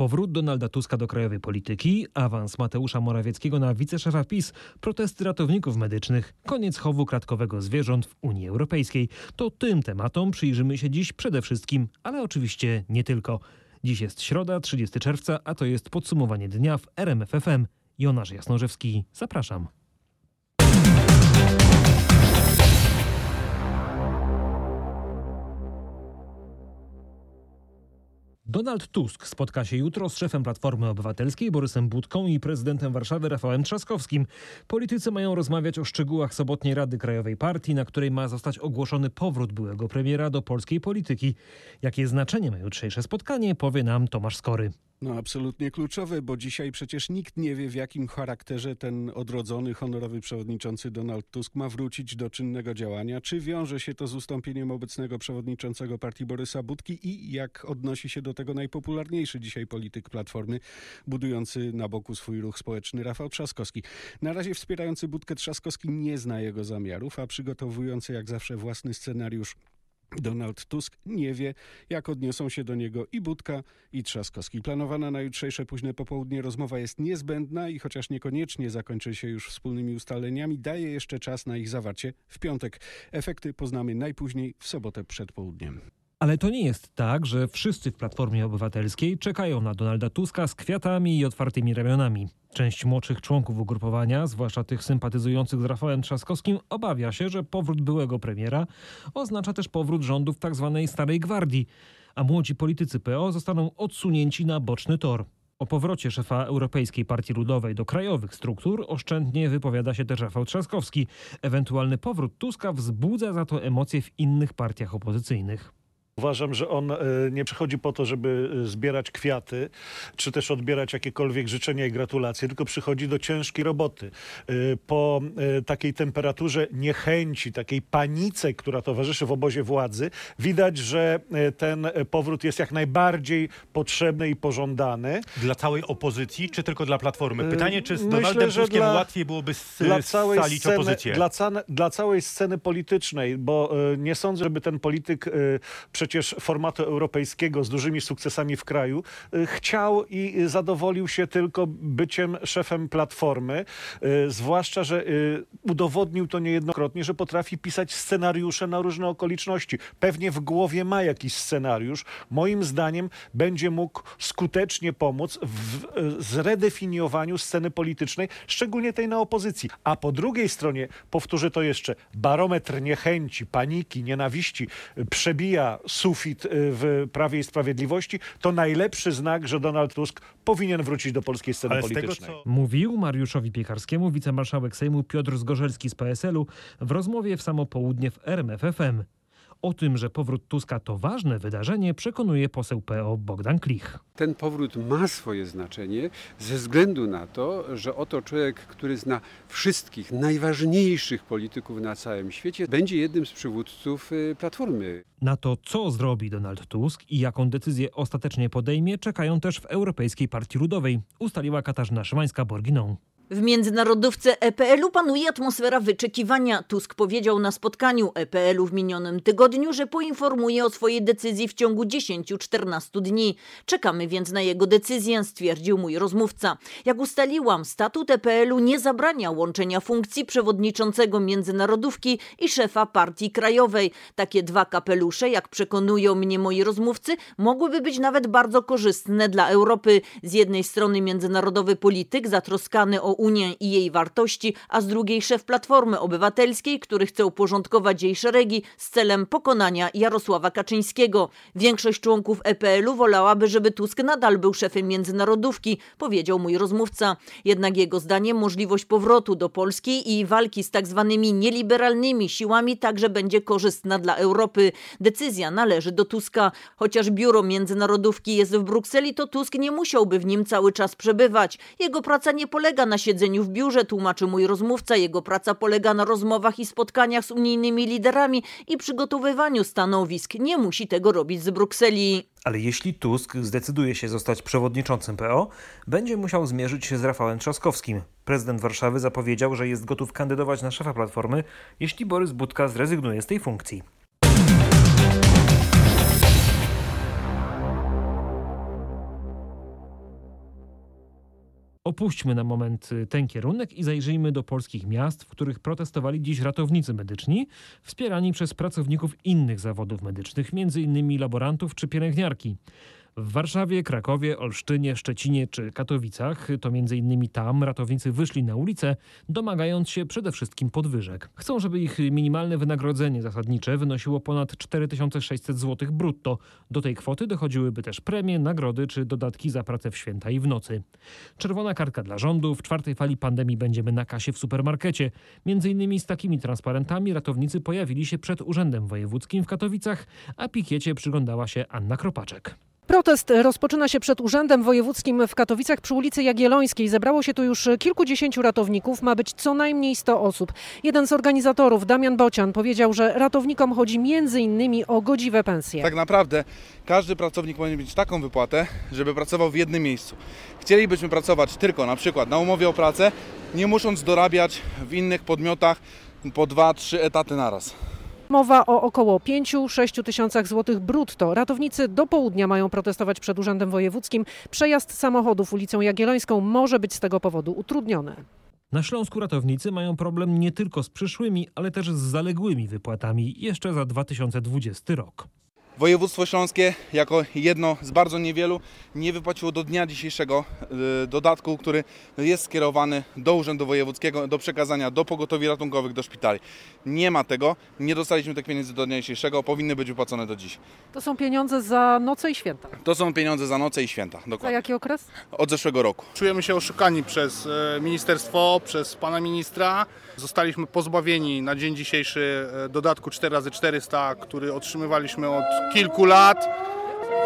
Powrót Donalda Tuska do krajowej polityki, awans Mateusza Morawieckiego na wiceszefa PiS, protesty ratowników medycznych, koniec chowu kratkowego zwierząt w Unii Europejskiej. To tym tematom przyjrzymy się dziś przede wszystkim, ale oczywiście nie tylko. Dziś jest środa, 30 czerwca, a to jest podsumowanie dnia w RMFFM. Jonasz Jasnorzewski, zapraszam. Donald Tusk spotka się jutro z szefem Platformy Obywatelskiej Borysem Budką i prezydentem Warszawy Rafałem Trzaskowskim. Politycy mają rozmawiać o szczegółach sobotniej Rady Krajowej Partii, na której ma zostać ogłoszony powrót byłego premiera do polskiej polityki. Jakie znaczenie ma jutrzejsze spotkanie, powie nam Tomasz Skory. No absolutnie kluczowe, bo dzisiaj przecież nikt nie wie w jakim charakterze ten odrodzony, honorowy przewodniczący Donald Tusk ma wrócić do czynnego działania. Czy wiąże się to z ustąpieniem obecnego przewodniczącego partii Borysa Budki i jak odnosi się do tego najpopularniejszy dzisiaj polityk Platformy, budujący na boku swój ruch społeczny Rafał Trzaskowski. Na razie wspierający Budkę Trzaskowski nie zna jego zamiarów, a przygotowujący jak zawsze własny scenariusz Donald Tusk nie wie, jak odniosą się do niego i Budka, i Trzaskowski. Planowana na jutrzejsze późne popołudnie rozmowa jest niezbędna i chociaż niekoniecznie zakończy się już wspólnymi ustaleniami, daje jeszcze czas na ich zawarcie w piątek. Efekty poznamy najpóźniej w sobotę przed południem. Ale to nie jest tak, że wszyscy w Platformie Obywatelskiej czekają na Donalda Tuska z kwiatami i otwartymi ramionami. Część młodszych członków ugrupowania, zwłaszcza tych sympatyzujących z Rafałem Trzaskowskim, obawia się, że powrót byłego premiera oznacza też powrót rządów tzw. Tak Starej Gwardii, a młodzi politycy PO zostaną odsunięci na boczny tor. O powrocie szefa Europejskiej Partii Ludowej do krajowych struktur oszczędnie wypowiada się też Rafał Trzaskowski. Ewentualny powrót Tuska wzbudza za to emocje w innych partiach opozycyjnych. Uważam, że on e, nie przychodzi po to, żeby e, zbierać kwiaty, czy też odbierać jakiekolwiek życzenia i gratulacje, tylko przychodzi do ciężkiej roboty. E, po takiej temperaturze niechęci, takiej panice, która towarzyszy w obozie władzy, widać, że ten powrót jest jak najbardziej potrzebny i pożądany. Dla całej opozycji, czy tylko dla Platformy? Pytanie, czy z Myślę, Donaldem Tuskiem dla, łatwiej byłoby scalić opozycję? Dla, dla całej sceny politycznej, bo nie sądzę, żeby ten polityk przeciwko przecież formatu europejskiego z dużymi sukcesami w kraju, y, chciał i zadowolił się tylko byciem szefem Platformy, y, zwłaszcza, że y, udowodnił to niejednokrotnie, że potrafi pisać scenariusze na różne okoliczności. Pewnie w głowie ma jakiś scenariusz. Moim zdaniem będzie mógł skutecznie pomóc w zredefiniowaniu sceny politycznej, szczególnie tej na opozycji. A po drugiej stronie, powtórzę to jeszcze, barometr niechęci, paniki, nienawiści przebija sufit y, w Prawie i Sprawiedliwości, to najlepszy znak, że Donald Tusk powinien wrócić do polskiej sceny Ale politycznej. Tego, co... Mówił Mariuszowi Piekarskiemu wicemarszałek Sejmu Piotr Zgorzelski z PSL-u w rozmowie w samo południe w RMFFM. O tym, że powrót Tuska to ważne wydarzenie, przekonuje poseł PO Bogdan Klich. Ten powrót ma swoje znaczenie ze względu na to, że oto człowiek, który zna wszystkich najważniejszych polityków na całym świecie, będzie jednym z przywódców y, Platformy. Na to, co zrobi Donald Tusk i jaką decyzję ostatecznie podejmie, czekają też w Europejskiej Partii Ludowej, ustaliła Katarzyna Szymańska-Borginą. W międzynarodówce EPL-u panuje atmosfera wyczekiwania. Tusk powiedział na spotkaniu EPL-u w minionym tygodniu, że poinformuje o swojej decyzji w ciągu 10-14 dni. Czekamy więc na jego decyzję, stwierdził mój rozmówca. Jak ustaliłam, statut EPL-u nie zabrania łączenia funkcji przewodniczącego międzynarodówki i szefa partii krajowej. Takie dwa kapelusze, jak przekonują mnie moi rozmówcy, mogłyby być nawet bardzo korzystne dla Europy. Z jednej strony międzynarodowy polityk zatroskany o Unię i jej wartości, a z drugiej szef Platformy Obywatelskiej, który chce uporządkować jej szeregi z celem pokonania Jarosława Kaczyńskiego. Większość członków EPL-u wolałaby, żeby Tusk nadal był szefem międzynarodówki, powiedział mój rozmówca. Jednak jego zdaniem możliwość powrotu do Polski i walki z tak zwanymi nieliberalnymi siłami także będzie korzystna dla Europy. Decyzja należy do Tuska. Chociaż biuro międzynarodówki jest w Brukseli, to Tusk nie musiałby w nim cały czas przebywać. Jego praca nie polega na siedzeniu w biurze, tłumaczy mój rozmówca. Jego praca polega na rozmowach i spotkaniach z unijnymi liderami i przygotowywaniu stanowisk. Nie musi tego robić z Brukseli. Ale jeśli Tusk zdecyduje się zostać przewodniczącym PO, będzie musiał zmierzyć się z Rafałem Trzaskowskim. Prezydent Warszawy zapowiedział, że jest gotów kandydować na szefa Platformy, jeśli Borys Budka zrezygnuje z tej funkcji. Opuśćmy na moment y, ten kierunek i zajrzyjmy do polskich miast, w których protestowali dziś ratownicy medyczni, wspierani przez pracowników innych zawodów medycznych, m.in. laborantów czy pielęgniarki. W Warszawie, Krakowie, Olsztynie, Szczecinie czy Katowicach to m.in. tam ratownicy wyszli na ulicę, domagając się przede wszystkim podwyżek. Chcą, żeby ich minimalne wynagrodzenie zasadnicze wynosiło ponad 4600 zł brutto. Do tej kwoty dochodziłyby też premie, nagrody czy dodatki za pracę w święta i w nocy. Czerwona kartka dla rządu. W czwartej fali pandemii będziemy na kasie w supermarkecie. Między innymi z takimi transparentami ratownicy pojawili się przed Urzędem Wojewódzkim w Katowicach, a pikiecie przyglądała się Anna Kropaczek. Protest rozpoczyna się przed Urzędem Wojewódzkim w Katowicach przy ulicy Jagiellońskiej. Zebrało się tu już kilkudziesięciu ratowników, ma być co najmniej 100 osób. Jeden z organizatorów, Damian Bocian, powiedział, że ratownikom chodzi innymi o godziwe pensje. Tak naprawdę każdy pracownik powinien mieć taką wypłatę, żeby pracował w jednym miejscu. Chcielibyśmy pracować tylko na przykład na umowie o pracę, nie musząc dorabiać w innych podmiotach po 2-3 etaty naraz. Mowa o około 5-6 tysiącach złotych brutto. Ratownicy do południa mają protestować przed Urzędem Wojewódzkim. Przejazd samochodów ulicą Jagiellońską może być z tego powodu utrudniony. Na Śląsku ratownicy mają problem nie tylko z przyszłymi, ale też z zaległymi wypłatami jeszcze za 2020 rok. Województwo Śląskie, jako jedno z bardzo niewielu, nie wypłaciło do dnia dzisiejszego y, dodatku, który jest skierowany do Urzędu Wojewódzkiego do przekazania do pogotowi ratunkowych, do szpitali. Nie ma tego, nie dostaliśmy tych pieniędzy do dnia dzisiejszego, powinny być wypłacone do dziś. To są pieniądze za noce i święta. To są pieniądze za noce i święta, Za dokładnie. jaki okres? Od zeszłego roku. Czujemy się oszukani przez e, ministerstwo, przez pana ministra. Zostaliśmy pozbawieni na dzień dzisiejszy e, dodatku 4x400, który otrzymywaliśmy od kilku lat.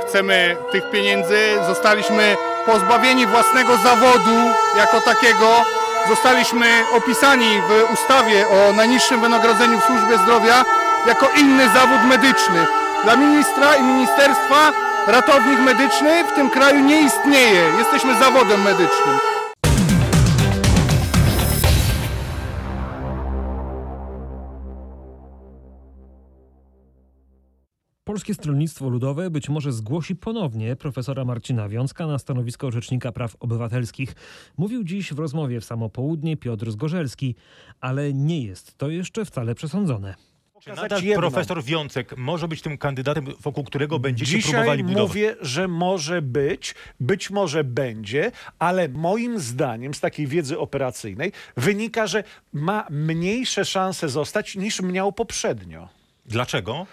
Chcemy tych pieniędzy. Zostaliśmy pozbawieni własnego zawodu jako takiego. Zostaliśmy opisani w ustawie o najniższym wynagrodzeniu w służbie zdrowia jako inny zawód medyczny. Dla ministra i ministerstwa ratownik medyczny w tym kraju nie istnieje. Jesteśmy zawodem medycznym. Polskie Stronnictwo Ludowe być może zgłosi ponownie profesora Marcina Wiązka na stanowisko Rzecznika Praw Obywatelskich. Mówił dziś w rozmowie w samo południe Piotr Zgorzelski, ale nie jest to jeszcze wcale przesądzone. Czy nadal profesor Wiącek może być tym kandydatem, wokół którego będziecie Dzisiaj próbowali budować? mówię, że może być, być może będzie, ale moim zdaniem z takiej wiedzy operacyjnej wynika, że ma mniejsze szanse zostać niż miał poprzednio. Dlaczego?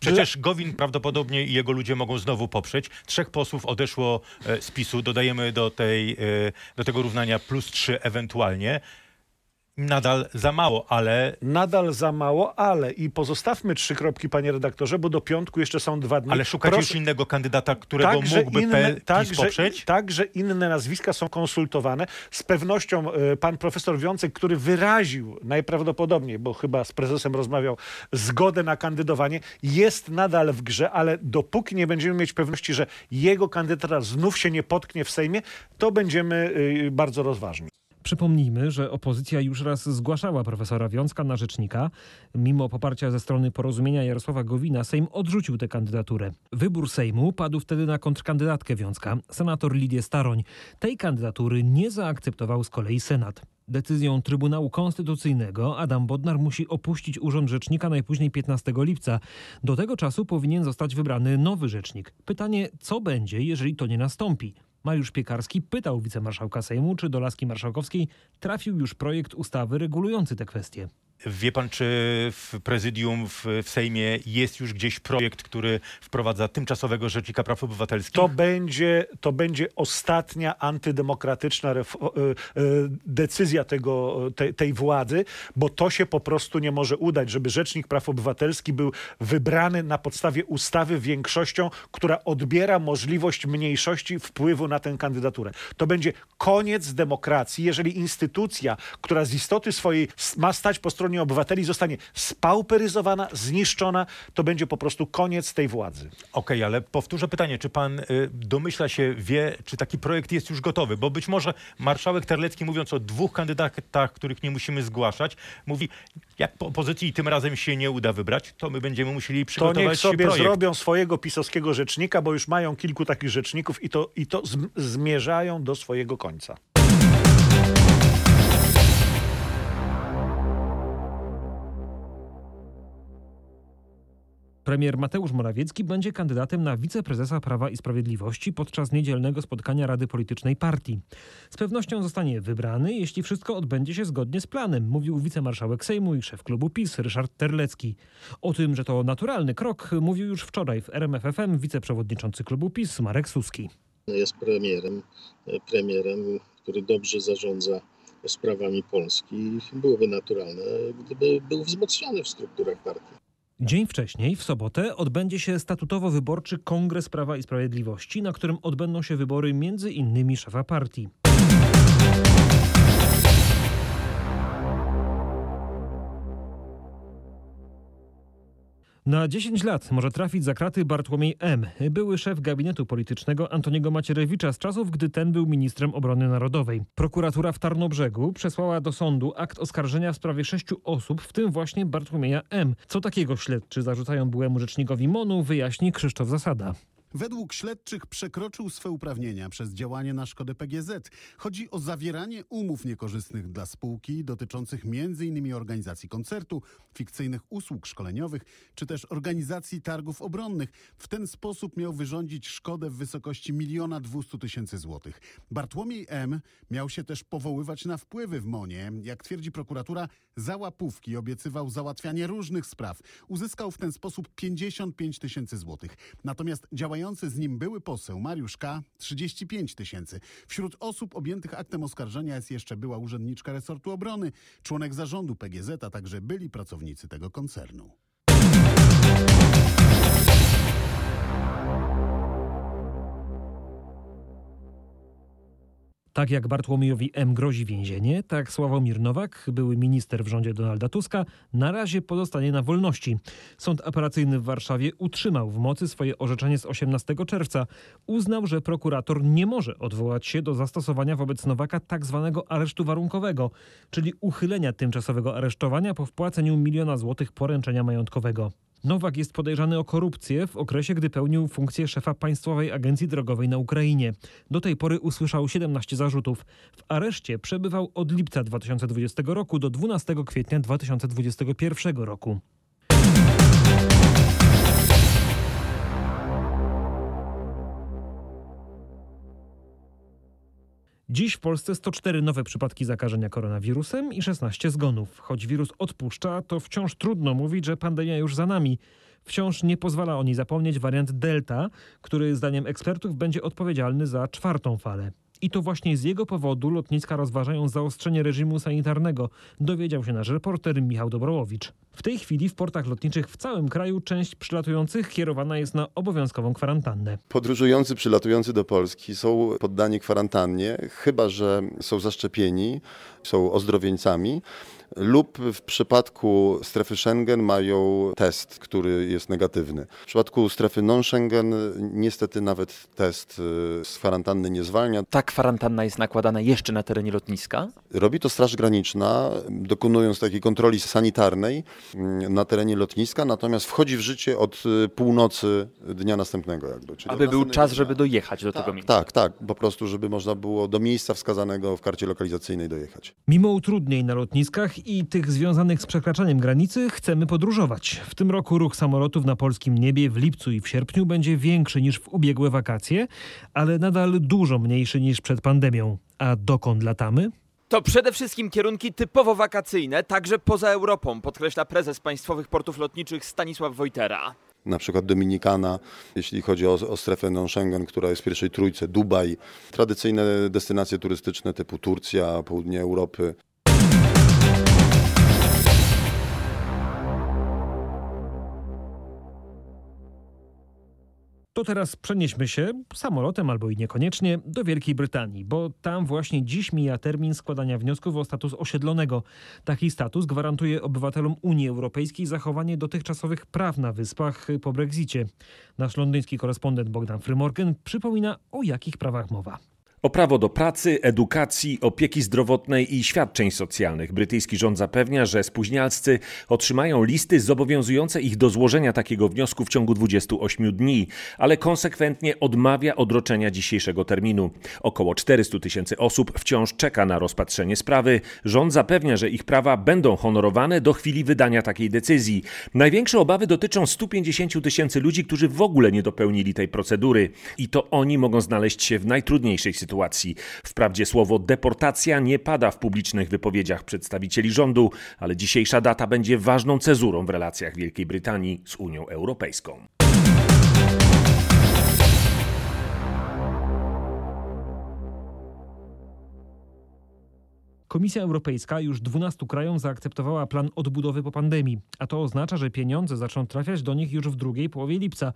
Przecież Gowin prawdopodobnie i jego ludzie mogą znowu poprzeć. Trzech posłów odeszło e, z PiSu. Dodajemy do, tej, e, do tego równania plus trzy ewentualnie. Nadal za mało, ale, Nadal za mało, ale i pozostawmy trzy kropki, panie redaktorze, bo do piątku jeszcze są dwa dni. ale szukacie już innego kandydata, którego mógłby inne, PiS także, poprzeć? Także inne nazwiska są konsultowane. Z pewnością e, pan profesor Wiącek, który wyraził najprawdopodobniej, bo chyba z prezesem rozmawiał, zgodę na kandydowanie, jest nadal w grze, ale dopóki nie będziemy mieć pewności, że jego kandydatura znów się nie potknie w Sejmie, to będziemy y, bardzo rozważni. Przypomnijmy, że opozycja już raz zgłaszała profesora Wiązka na rzecznika. Mimo poparcia ze strony porozumienia Jarosława Gowina, Sejm odrzucił tę kandydaturę. Wybór Sejmu padł wtedy na kontrkandydatkę Wiązka, senator Lidię Staroń. Tej kandydatury nie zaakceptował z kolei Senat. Decyzją Trybunału Konstytucyjnego Adam Bodnar musi opuścić urząd rzecznika najpóźniej 15 lipca. Do tego czasu powinien zostać wybrany nowy rzecznik. Pytanie, co będzie, jeżeli to nie nastąpi? Mariusz Piekarski pytał wicemarszałka Sejmu, czy do laski marszałkowskiej trafił już projekt ustawy regulujący te kwestie. Wie pan, czy w prezydium, w, w Sejmie jest już gdzieś projekt, który wprowadza tymczasowego rzecznika praw obywatelskich? To będzie, to będzie ostatnia antydemokratyczna e, e, decyzja tego, te, tej władzy, bo to się po prostu nie może udać, żeby Rzecznik Praw Obywatelskich był wybrany na podstawie ustawy większością, która odbiera możliwość mniejszości wpływu na tę kandydaturę. To będzie koniec demokracji, jeżeli instytucja, która z istoty swojej ma stać po stronie obywateli, zostanie spauperyzowana, zniszczona, to będzie po prostu koniec tej władzy. Okej, ale powtórzę pytanie, czy pan y, domyśla się, wie, czy taki projekt jest już gotowy? Bo być może marszałek Terlecki, mówiąc o dwóch kandydatach, których nie musimy zgłaszać, mówi, jak po opozycji tym razem się nie uda wybrać, to my będziemy musieli To przygotować niech sobie projekt. zrobią swojego pisowskiego rzecznika, bo już mają kilku takich rzeczników i to, i to zm- zmierzają do swojego końca. Premier Mateusz Morawiecki będzie kandydatem na wiceprezesa Prawa i Sprawiedliwości podczas niedzielnego spotkania Rady Politycznej Partii. Z pewnością zostanie wybrany, jeśli wszystko odbędzie się zgodnie z planem, mówił wicemarszałek Sejmu i szef klubu PiS Ryszard Terlecki. O tym, że to naturalny krok, mówił już wczoraj w RMFFM wiceprzewodniczący klubu PiS Marek Suski. Jest premierem, premierem, który dobrze zarządza sprawami Polski. Byłoby naturalne, gdyby był wzmocniony w strukturach partii. Dzień wcześniej, w sobotę, odbędzie się statutowo-wyborczy Kongres Prawa i Sprawiedliwości, na którym odbędą się wybory między innymi szefa partii. Na 10 lat może trafić za kraty Bartłomiej M., były szef gabinetu politycznego Antoniego Macierewicza z czasów, gdy ten był ministrem obrony narodowej. Prokuratura w Tarnobrzegu przesłała do sądu akt oskarżenia w sprawie sześciu osób, w tym właśnie Bartłomieja M. Co takiego śledczy zarzucają byłemu rzecznikowi MONU, wyjaśni Krzysztof Zasada. Według śledczych przekroczył swe uprawnienia przez działanie na szkodę PGZ. Chodzi o zawieranie umów niekorzystnych dla spółki dotyczących m.in. organizacji koncertu, fikcyjnych usług szkoleniowych czy też organizacji targów obronnych. W ten sposób miał wyrządzić szkodę w wysokości 1 200 tysięcy złotych. Bartłomiej M. miał się też powoływać na wpływy w Monie. Jak twierdzi prokuratura, za łapówki obiecywał załatwianie różnych spraw. Uzyskał w ten sposób 55 tysięcy złotych. Natomiast działający z nim były poseł Mariusz K. 35 tysięcy. Wśród osób objętych aktem oskarżenia jest jeszcze była urzędniczka resortu obrony, członek zarządu PGZ, a także byli pracownicy tego koncernu. Tak jak Bartłomiejowi M. grozi więzienie, tak Sławomir Nowak, były minister w rządzie Donalda Tuska, na razie pozostanie na wolności. Sąd apelacyjny w Warszawie utrzymał w mocy swoje orzeczenie z 18 czerwca. Uznał, że prokurator nie może odwołać się do zastosowania wobec Nowaka tak zwanego aresztu warunkowego, czyli uchylenia tymczasowego aresztowania po wpłaceniu miliona złotych poręczenia majątkowego. Nowak jest podejrzany o korupcję w okresie, gdy pełnił funkcję szefa Państwowej Agencji Drogowej na Ukrainie. Do tej pory usłyszał 17 zarzutów. W areszcie przebywał od lipca 2020 roku do 12 kwietnia 2021 roku. Dziś w Polsce 104 nowe przypadki zakażenia koronawirusem i 16 zgonów. Choć wirus odpuszcza, to wciąż trudno mówić, że pandemia już za nami. Wciąż nie pozwala o niej zapomnieć wariant Delta, który zdaniem ekspertów będzie odpowiedzialny za czwartą falę. I to właśnie z jego powodu lotniska rozważają zaostrzenie reżimu sanitarnego, dowiedział się nasz reporter Michał Dobrołowicz. W tej chwili w portach lotniczych w całym kraju część przylatujących kierowana jest na obowiązkową kwarantannę. Podróżujący przylatujący do Polski są poddani kwarantannie, chyba że są zaszczepieni, są ozdrowieńcami lub w przypadku strefy Schengen mają test, który jest negatywny. W przypadku strefy non-Schengen niestety nawet test z kwarantanny nie zwalnia. Ta kwarantanna jest nakładana jeszcze na terenie lotniska? Robi to Straż Graniczna, dokonując takiej kontroli sanitarnej na terenie lotniska, natomiast wchodzi w życie od północy dnia następnego. Jakby, czyli Aby był czas, dnia. żeby dojechać do tak, tego miejsca. Tak, tak, po prostu, żeby można było do miejsca wskazanego w karcie lokalizacyjnej dojechać. Mimo utrudnień na lotniskach i tych związanych z przekraczaniem granicy chcemy podróżować. W tym roku ruch samolotów na polskim niebie w lipcu i w sierpniu będzie większy niż w ubiegłe wakacje, ale nadal dużo mniejszy niż przed pandemią. A dokąd latamy? To przede wszystkim kierunki typowo wakacyjne, także poza Europą, podkreśla prezes Państwowych Portów Lotniczych Stanisław Wojtera na przykład Dominikana, jeśli chodzi o, o strefę non-Schengen, która jest w pierwszej trójce, Dubaj, tradycyjne destynacje turystyczne typu Turcja, południe Europy. To teraz przenieśmy się samolotem albo i niekoniecznie do Wielkiej Brytanii, bo tam właśnie dziś mija termin składania wniosków o status osiedlonego. Taki status gwarantuje obywatelom Unii Europejskiej zachowanie dotychczasowych praw na wyspach po Brexicie. Nasz londyński korespondent Bogdan Frymorgan przypomina o jakich prawach mowa. O prawo do pracy, edukacji, opieki zdrowotnej i świadczeń socjalnych brytyjski rząd zapewnia, że spóźnialscy otrzymają listy zobowiązujące ich do złożenia takiego wniosku w ciągu 28 dni, ale konsekwentnie odmawia odroczenia dzisiejszego terminu. Około 400 tysięcy osób wciąż czeka na rozpatrzenie sprawy. Rząd zapewnia, że ich prawa będą honorowane do chwili wydania takiej decyzji. Największe obawy dotyczą 150 tysięcy ludzi, którzy w ogóle nie dopełnili tej procedury i to oni mogą znaleźć się w najtrudniejszej sytuacji sytuacji. Wprawdzie słowo deportacja nie pada w publicznych wypowiedziach przedstawicieli rządu, ale dzisiejsza data będzie ważną cezurą w relacjach Wielkiej Brytanii z Unią Europejską. Komisja Europejska już 12 krajom zaakceptowała plan odbudowy po pandemii, a to oznacza, że pieniądze zaczną trafiać do nich już w drugiej połowie lipca.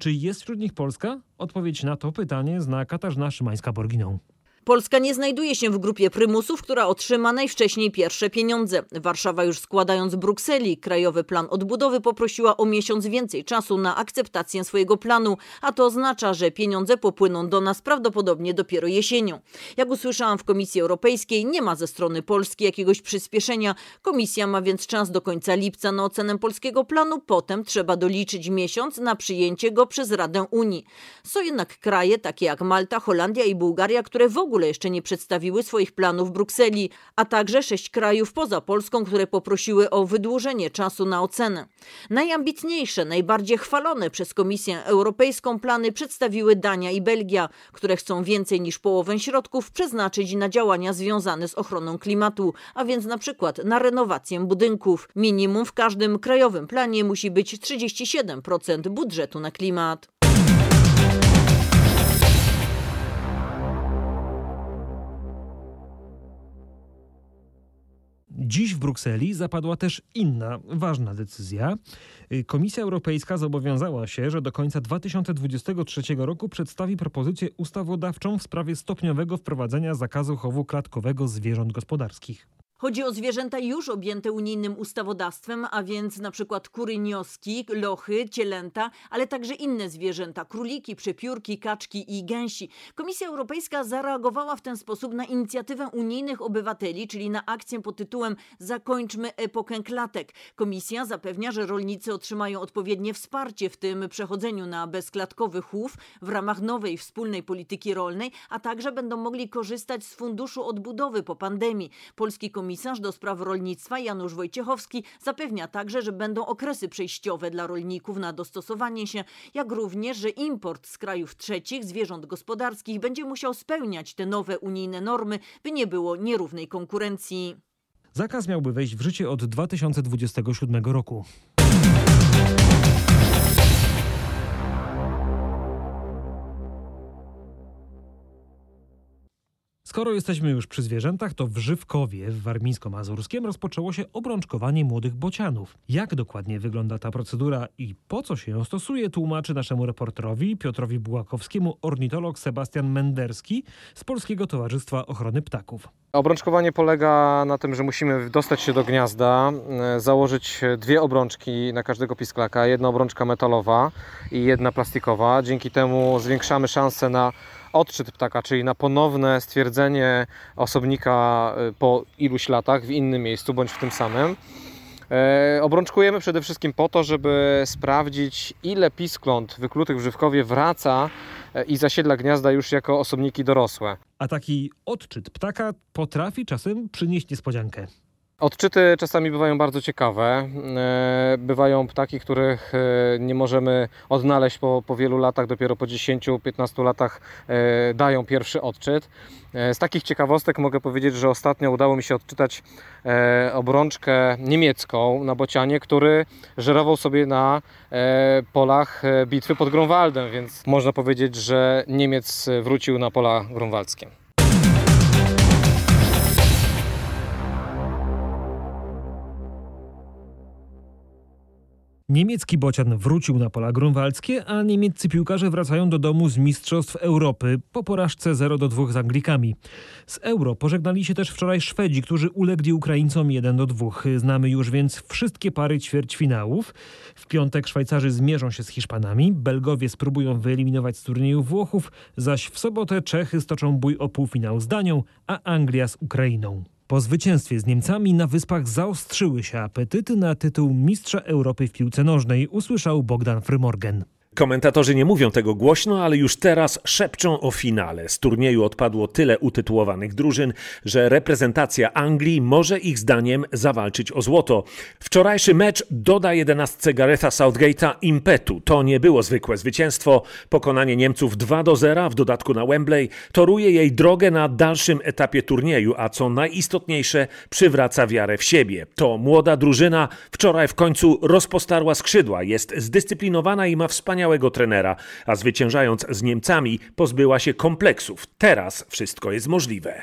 Czy jest wśród nich Polska? Odpowiedź na to pytanie zna Katarzyna Szymańska-Borginą. Polska nie znajduje się w grupie prymusów, która otrzyma najwcześniej pierwsze pieniądze. Warszawa już składając Brukseli Krajowy Plan Odbudowy poprosiła o miesiąc więcej czasu na akceptację swojego planu, a to oznacza, że pieniądze popłyną do nas prawdopodobnie dopiero jesienią. Jak usłyszałam w Komisji Europejskiej, nie ma ze strony Polski jakiegoś przyspieszenia. Komisja ma więc czas do końca lipca na ocenę polskiego planu, potem trzeba doliczyć miesiąc na przyjęcie go przez Radę Unii. Są jednak kraje takie jak Malta, Holandia i Bułgaria, które w ogóle ogóle jeszcze nie przedstawiły swoich planów w Brukseli, a także sześć krajów poza Polską, które poprosiły o wydłużenie czasu na ocenę. Najambitniejsze, najbardziej chwalone przez Komisję Europejską plany przedstawiły Dania i Belgia, które chcą więcej niż połowę środków przeznaczyć na działania związane z ochroną klimatu, a więc na przykład na renowację budynków. Minimum w każdym krajowym planie musi być 37% budżetu na klimat. Dziś w Brukseli zapadła też inna ważna decyzja. Komisja Europejska zobowiązała się, że do końca 2023 roku przedstawi propozycję ustawodawczą w sprawie stopniowego wprowadzenia zakazu chowu klatkowego zwierząt gospodarskich. Chodzi o zwierzęta już objęte unijnym ustawodawstwem, a więc przykład kury nioski, lochy, cielęta, ale także inne zwierzęta, króliki, przepiórki, kaczki i gęsi. Komisja Europejska zareagowała w ten sposób na inicjatywę unijnych obywateli, czyli na akcję pod tytułem Zakończmy epokę klatek. Komisja zapewnia, że rolnicy otrzymają odpowiednie wsparcie w tym przechodzeniu na bezklatkowy chów w ramach nowej wspólnej polityki rolnej, a także będą mogli korzystać z funduszu odbudowy po pandemii. Polski komisarz Komisarz do spraw rolnictwa Janusz Wojciechowski zapewnia także, że będą okresy przejściowe dla rolników na dostosowanie się, jak również, że import z krajów trzecich zwierząt gospodarskich będzie musiał spełniać te nowe unijne normy, by nie było nierównej konkurencji. Zakaz miałby wejść w życie od 2027 roku. Skoro jesteśmy już przy zwierzętach, to w Żywkowie w Warmińsko-Mazurskiem rozpoczęło się obrączkowanie młodych bocianów. Jak dokładnie wygląda ta procedura i po co się ją stosuje, tłumaczy naszemu reporterowi Piotrowi Bułakowskiemu ornitolog Sebastian Menderski z Polskiego Towarzystwa Ochrony Ptaków. Obrączkowanie polega na tym, że musimy dostać się do gniazda, e, założyć dwie obrączki na każdego pisklaka, jedna obrączka metalowa i jedna plastikowa. Dzięki temu zwiększamy szanse na odczyt ptaka, czyli na ponowne stwierdzenie osobnika y, po iluś latach w innym miejscu bądź w tym samym. E, obrączkujemy przede wszystkim po to, żeby sprawdzić, ile piskląt wyklutych w żywkowie wraca e, i zasiedla gniazda już jako osobniki dorosłe. A taki odczyt ptaka potrafi czasem przynieść niespodziankę. Odczyty czasami bywają bardzo ciekawe. E, bywają ptaki, których e, nie możemy odnaleźć po, po wielu latach, dopiero po 10-15 latach e, dają pierwszy odczyt. Z takich ciekawostek mogę powiedzieć, że ostatnio udało mi się odczytać obrączkę niemiecką na bocianie, który żerował sobie na polach bitwy pod Grunwaldem, więc można powiedzieć, że Niemiec wrócił na pola grunwaldzkie. Niemiecki bocian wrócił na pola grunwaldzkie, a niemieccy piłkarze wracają do domu z Mistrzostw Europy po porażce 0 do 2 z Anglikami. Z Euro pożegnali się też wczoraj Szwedzi, którzy ulegli Ukraińcom 1 do 2. Znamy już więc wszystkie pary ćwierćfinałów. W piątek Szwajcarzy zmierzą się z Hiszpanami, Belgowie spróbują wyeliminować z turnieju Włochów, zaś w sobotę Czechy stoczą bój o półfinał z Danią, a Anglia z Ukrainą. Po zwycięstwie z Niemcami na Wyspach zaostrzyły się apetyty na tytuł Mistrza Europy w piłce nożnej, usłyszał Bogdan Frymorgan. Komentatorzy nie mówią tego głośno, ale już teraz szepczą o finale. Z turnieju odpadło tyle utytułowanych drużyn, że reprezentacja Anglii może ich zdaniem zawalczyć o złoto. Wczorajszy mecz doda jedenastce Garetha Southgate'a impetu. To nie było zwykłe zwycięstwo. Pokonanie Niemców 2 do 0 w dodatku na Wembley toruje jej drogę na dalszym etapie turnieju, a co najistotniejsze przywraca wiarę w siebie. To młoda drużyna wczoraj w końcu rozpostarła skrzydła, jest zdyscyplinowana i ma wspaniałe wspaniałego trenera, a zwyciężając z Niemcami pozbyła się kompleksów. Teraz wszystko jest możliwe.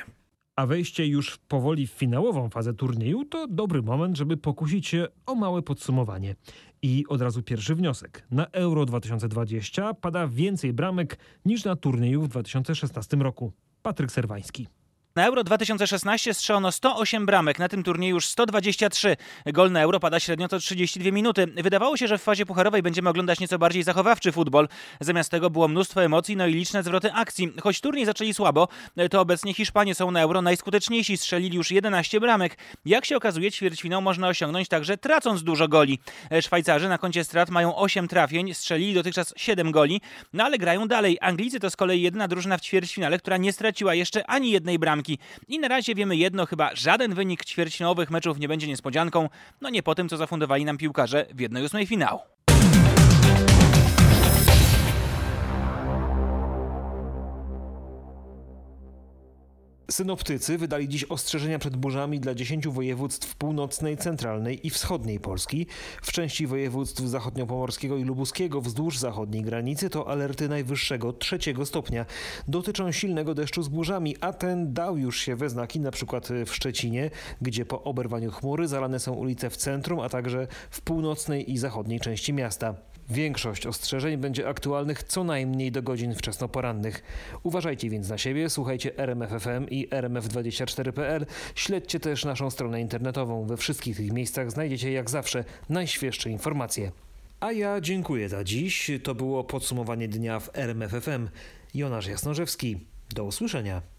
A wejście już powoli w finałową fazę turnieju to dobry moment, żeby pokusić się o małe podsumowanie. I od razu pierwszy wniosek. Na Euro 2020 pada więcej bramek niż na turnieju w 2016 roku. Patryk Serwański. Na Euro 2016 strzelono 108 bramek, na tym turnieju już 123. Gol na Euro pada średnio co 32 minuty. Wydawało się, że w fazie pucharowej będziemy oglądać nieco bardziej zachowawczy futbol. Zamiast tego było mnóstwo emocji, no i liczne zwroty akcji. Choć turniej zaczęli słabo, to obecnie Hiszpanie są na Euro najskuteczniejsi, strzelili już 11 bramek. Jak się okazuje, ćwierćfinał można osiągnąć także tracąc dużo goli. Szwajcarzy na koncie strat mają 8 trafień, strzelili dotychczas 7 goli, no ale grają dalej. Anglicy to z kolei jedyna drużyna w ćwierćfinale, która nie straciła jeszcze ani jednej bramki. I na razie wiemy jedno, chyba żaden wynik ćwierćfinałowych meczów nie będzie niespodzianką, no nie po tym, co zafundowali nam piłkarze w 1-8 finału. Synoptycy wydali dziś ostrzeżenia przed burzami dla 10 województw północnej, centralnej i wschodniej Polski. W części województw zachodniopomorskiego i lubuskiego wzdłuż zachodniej granicy to alerty najwyższego trzeciego stopnia. Dotyczą silnego deszczu z burzami, a ten dał już się we znaki na przykład w Szczecinie, gdzie po oberwaniu chmury zalane są ulice w centrum, a także w północnej i zachodniej części miasta. Większość ostrzeżeń będzie aktualnych co najmniej do godzin wczesnoporannych. Uważajcie więc na siebie, słuchajcie RMFFM i RMF24.pl. Śledźcie też naszą stronę internetową. We wszystkich tych miejscach znajdziecie jak zawsze najświeższe informacje. A ja dziękuję za dziś. To było podsumowanie dnia w RMFFM. Jonasz Jasnorzewski. Do usłyszenia.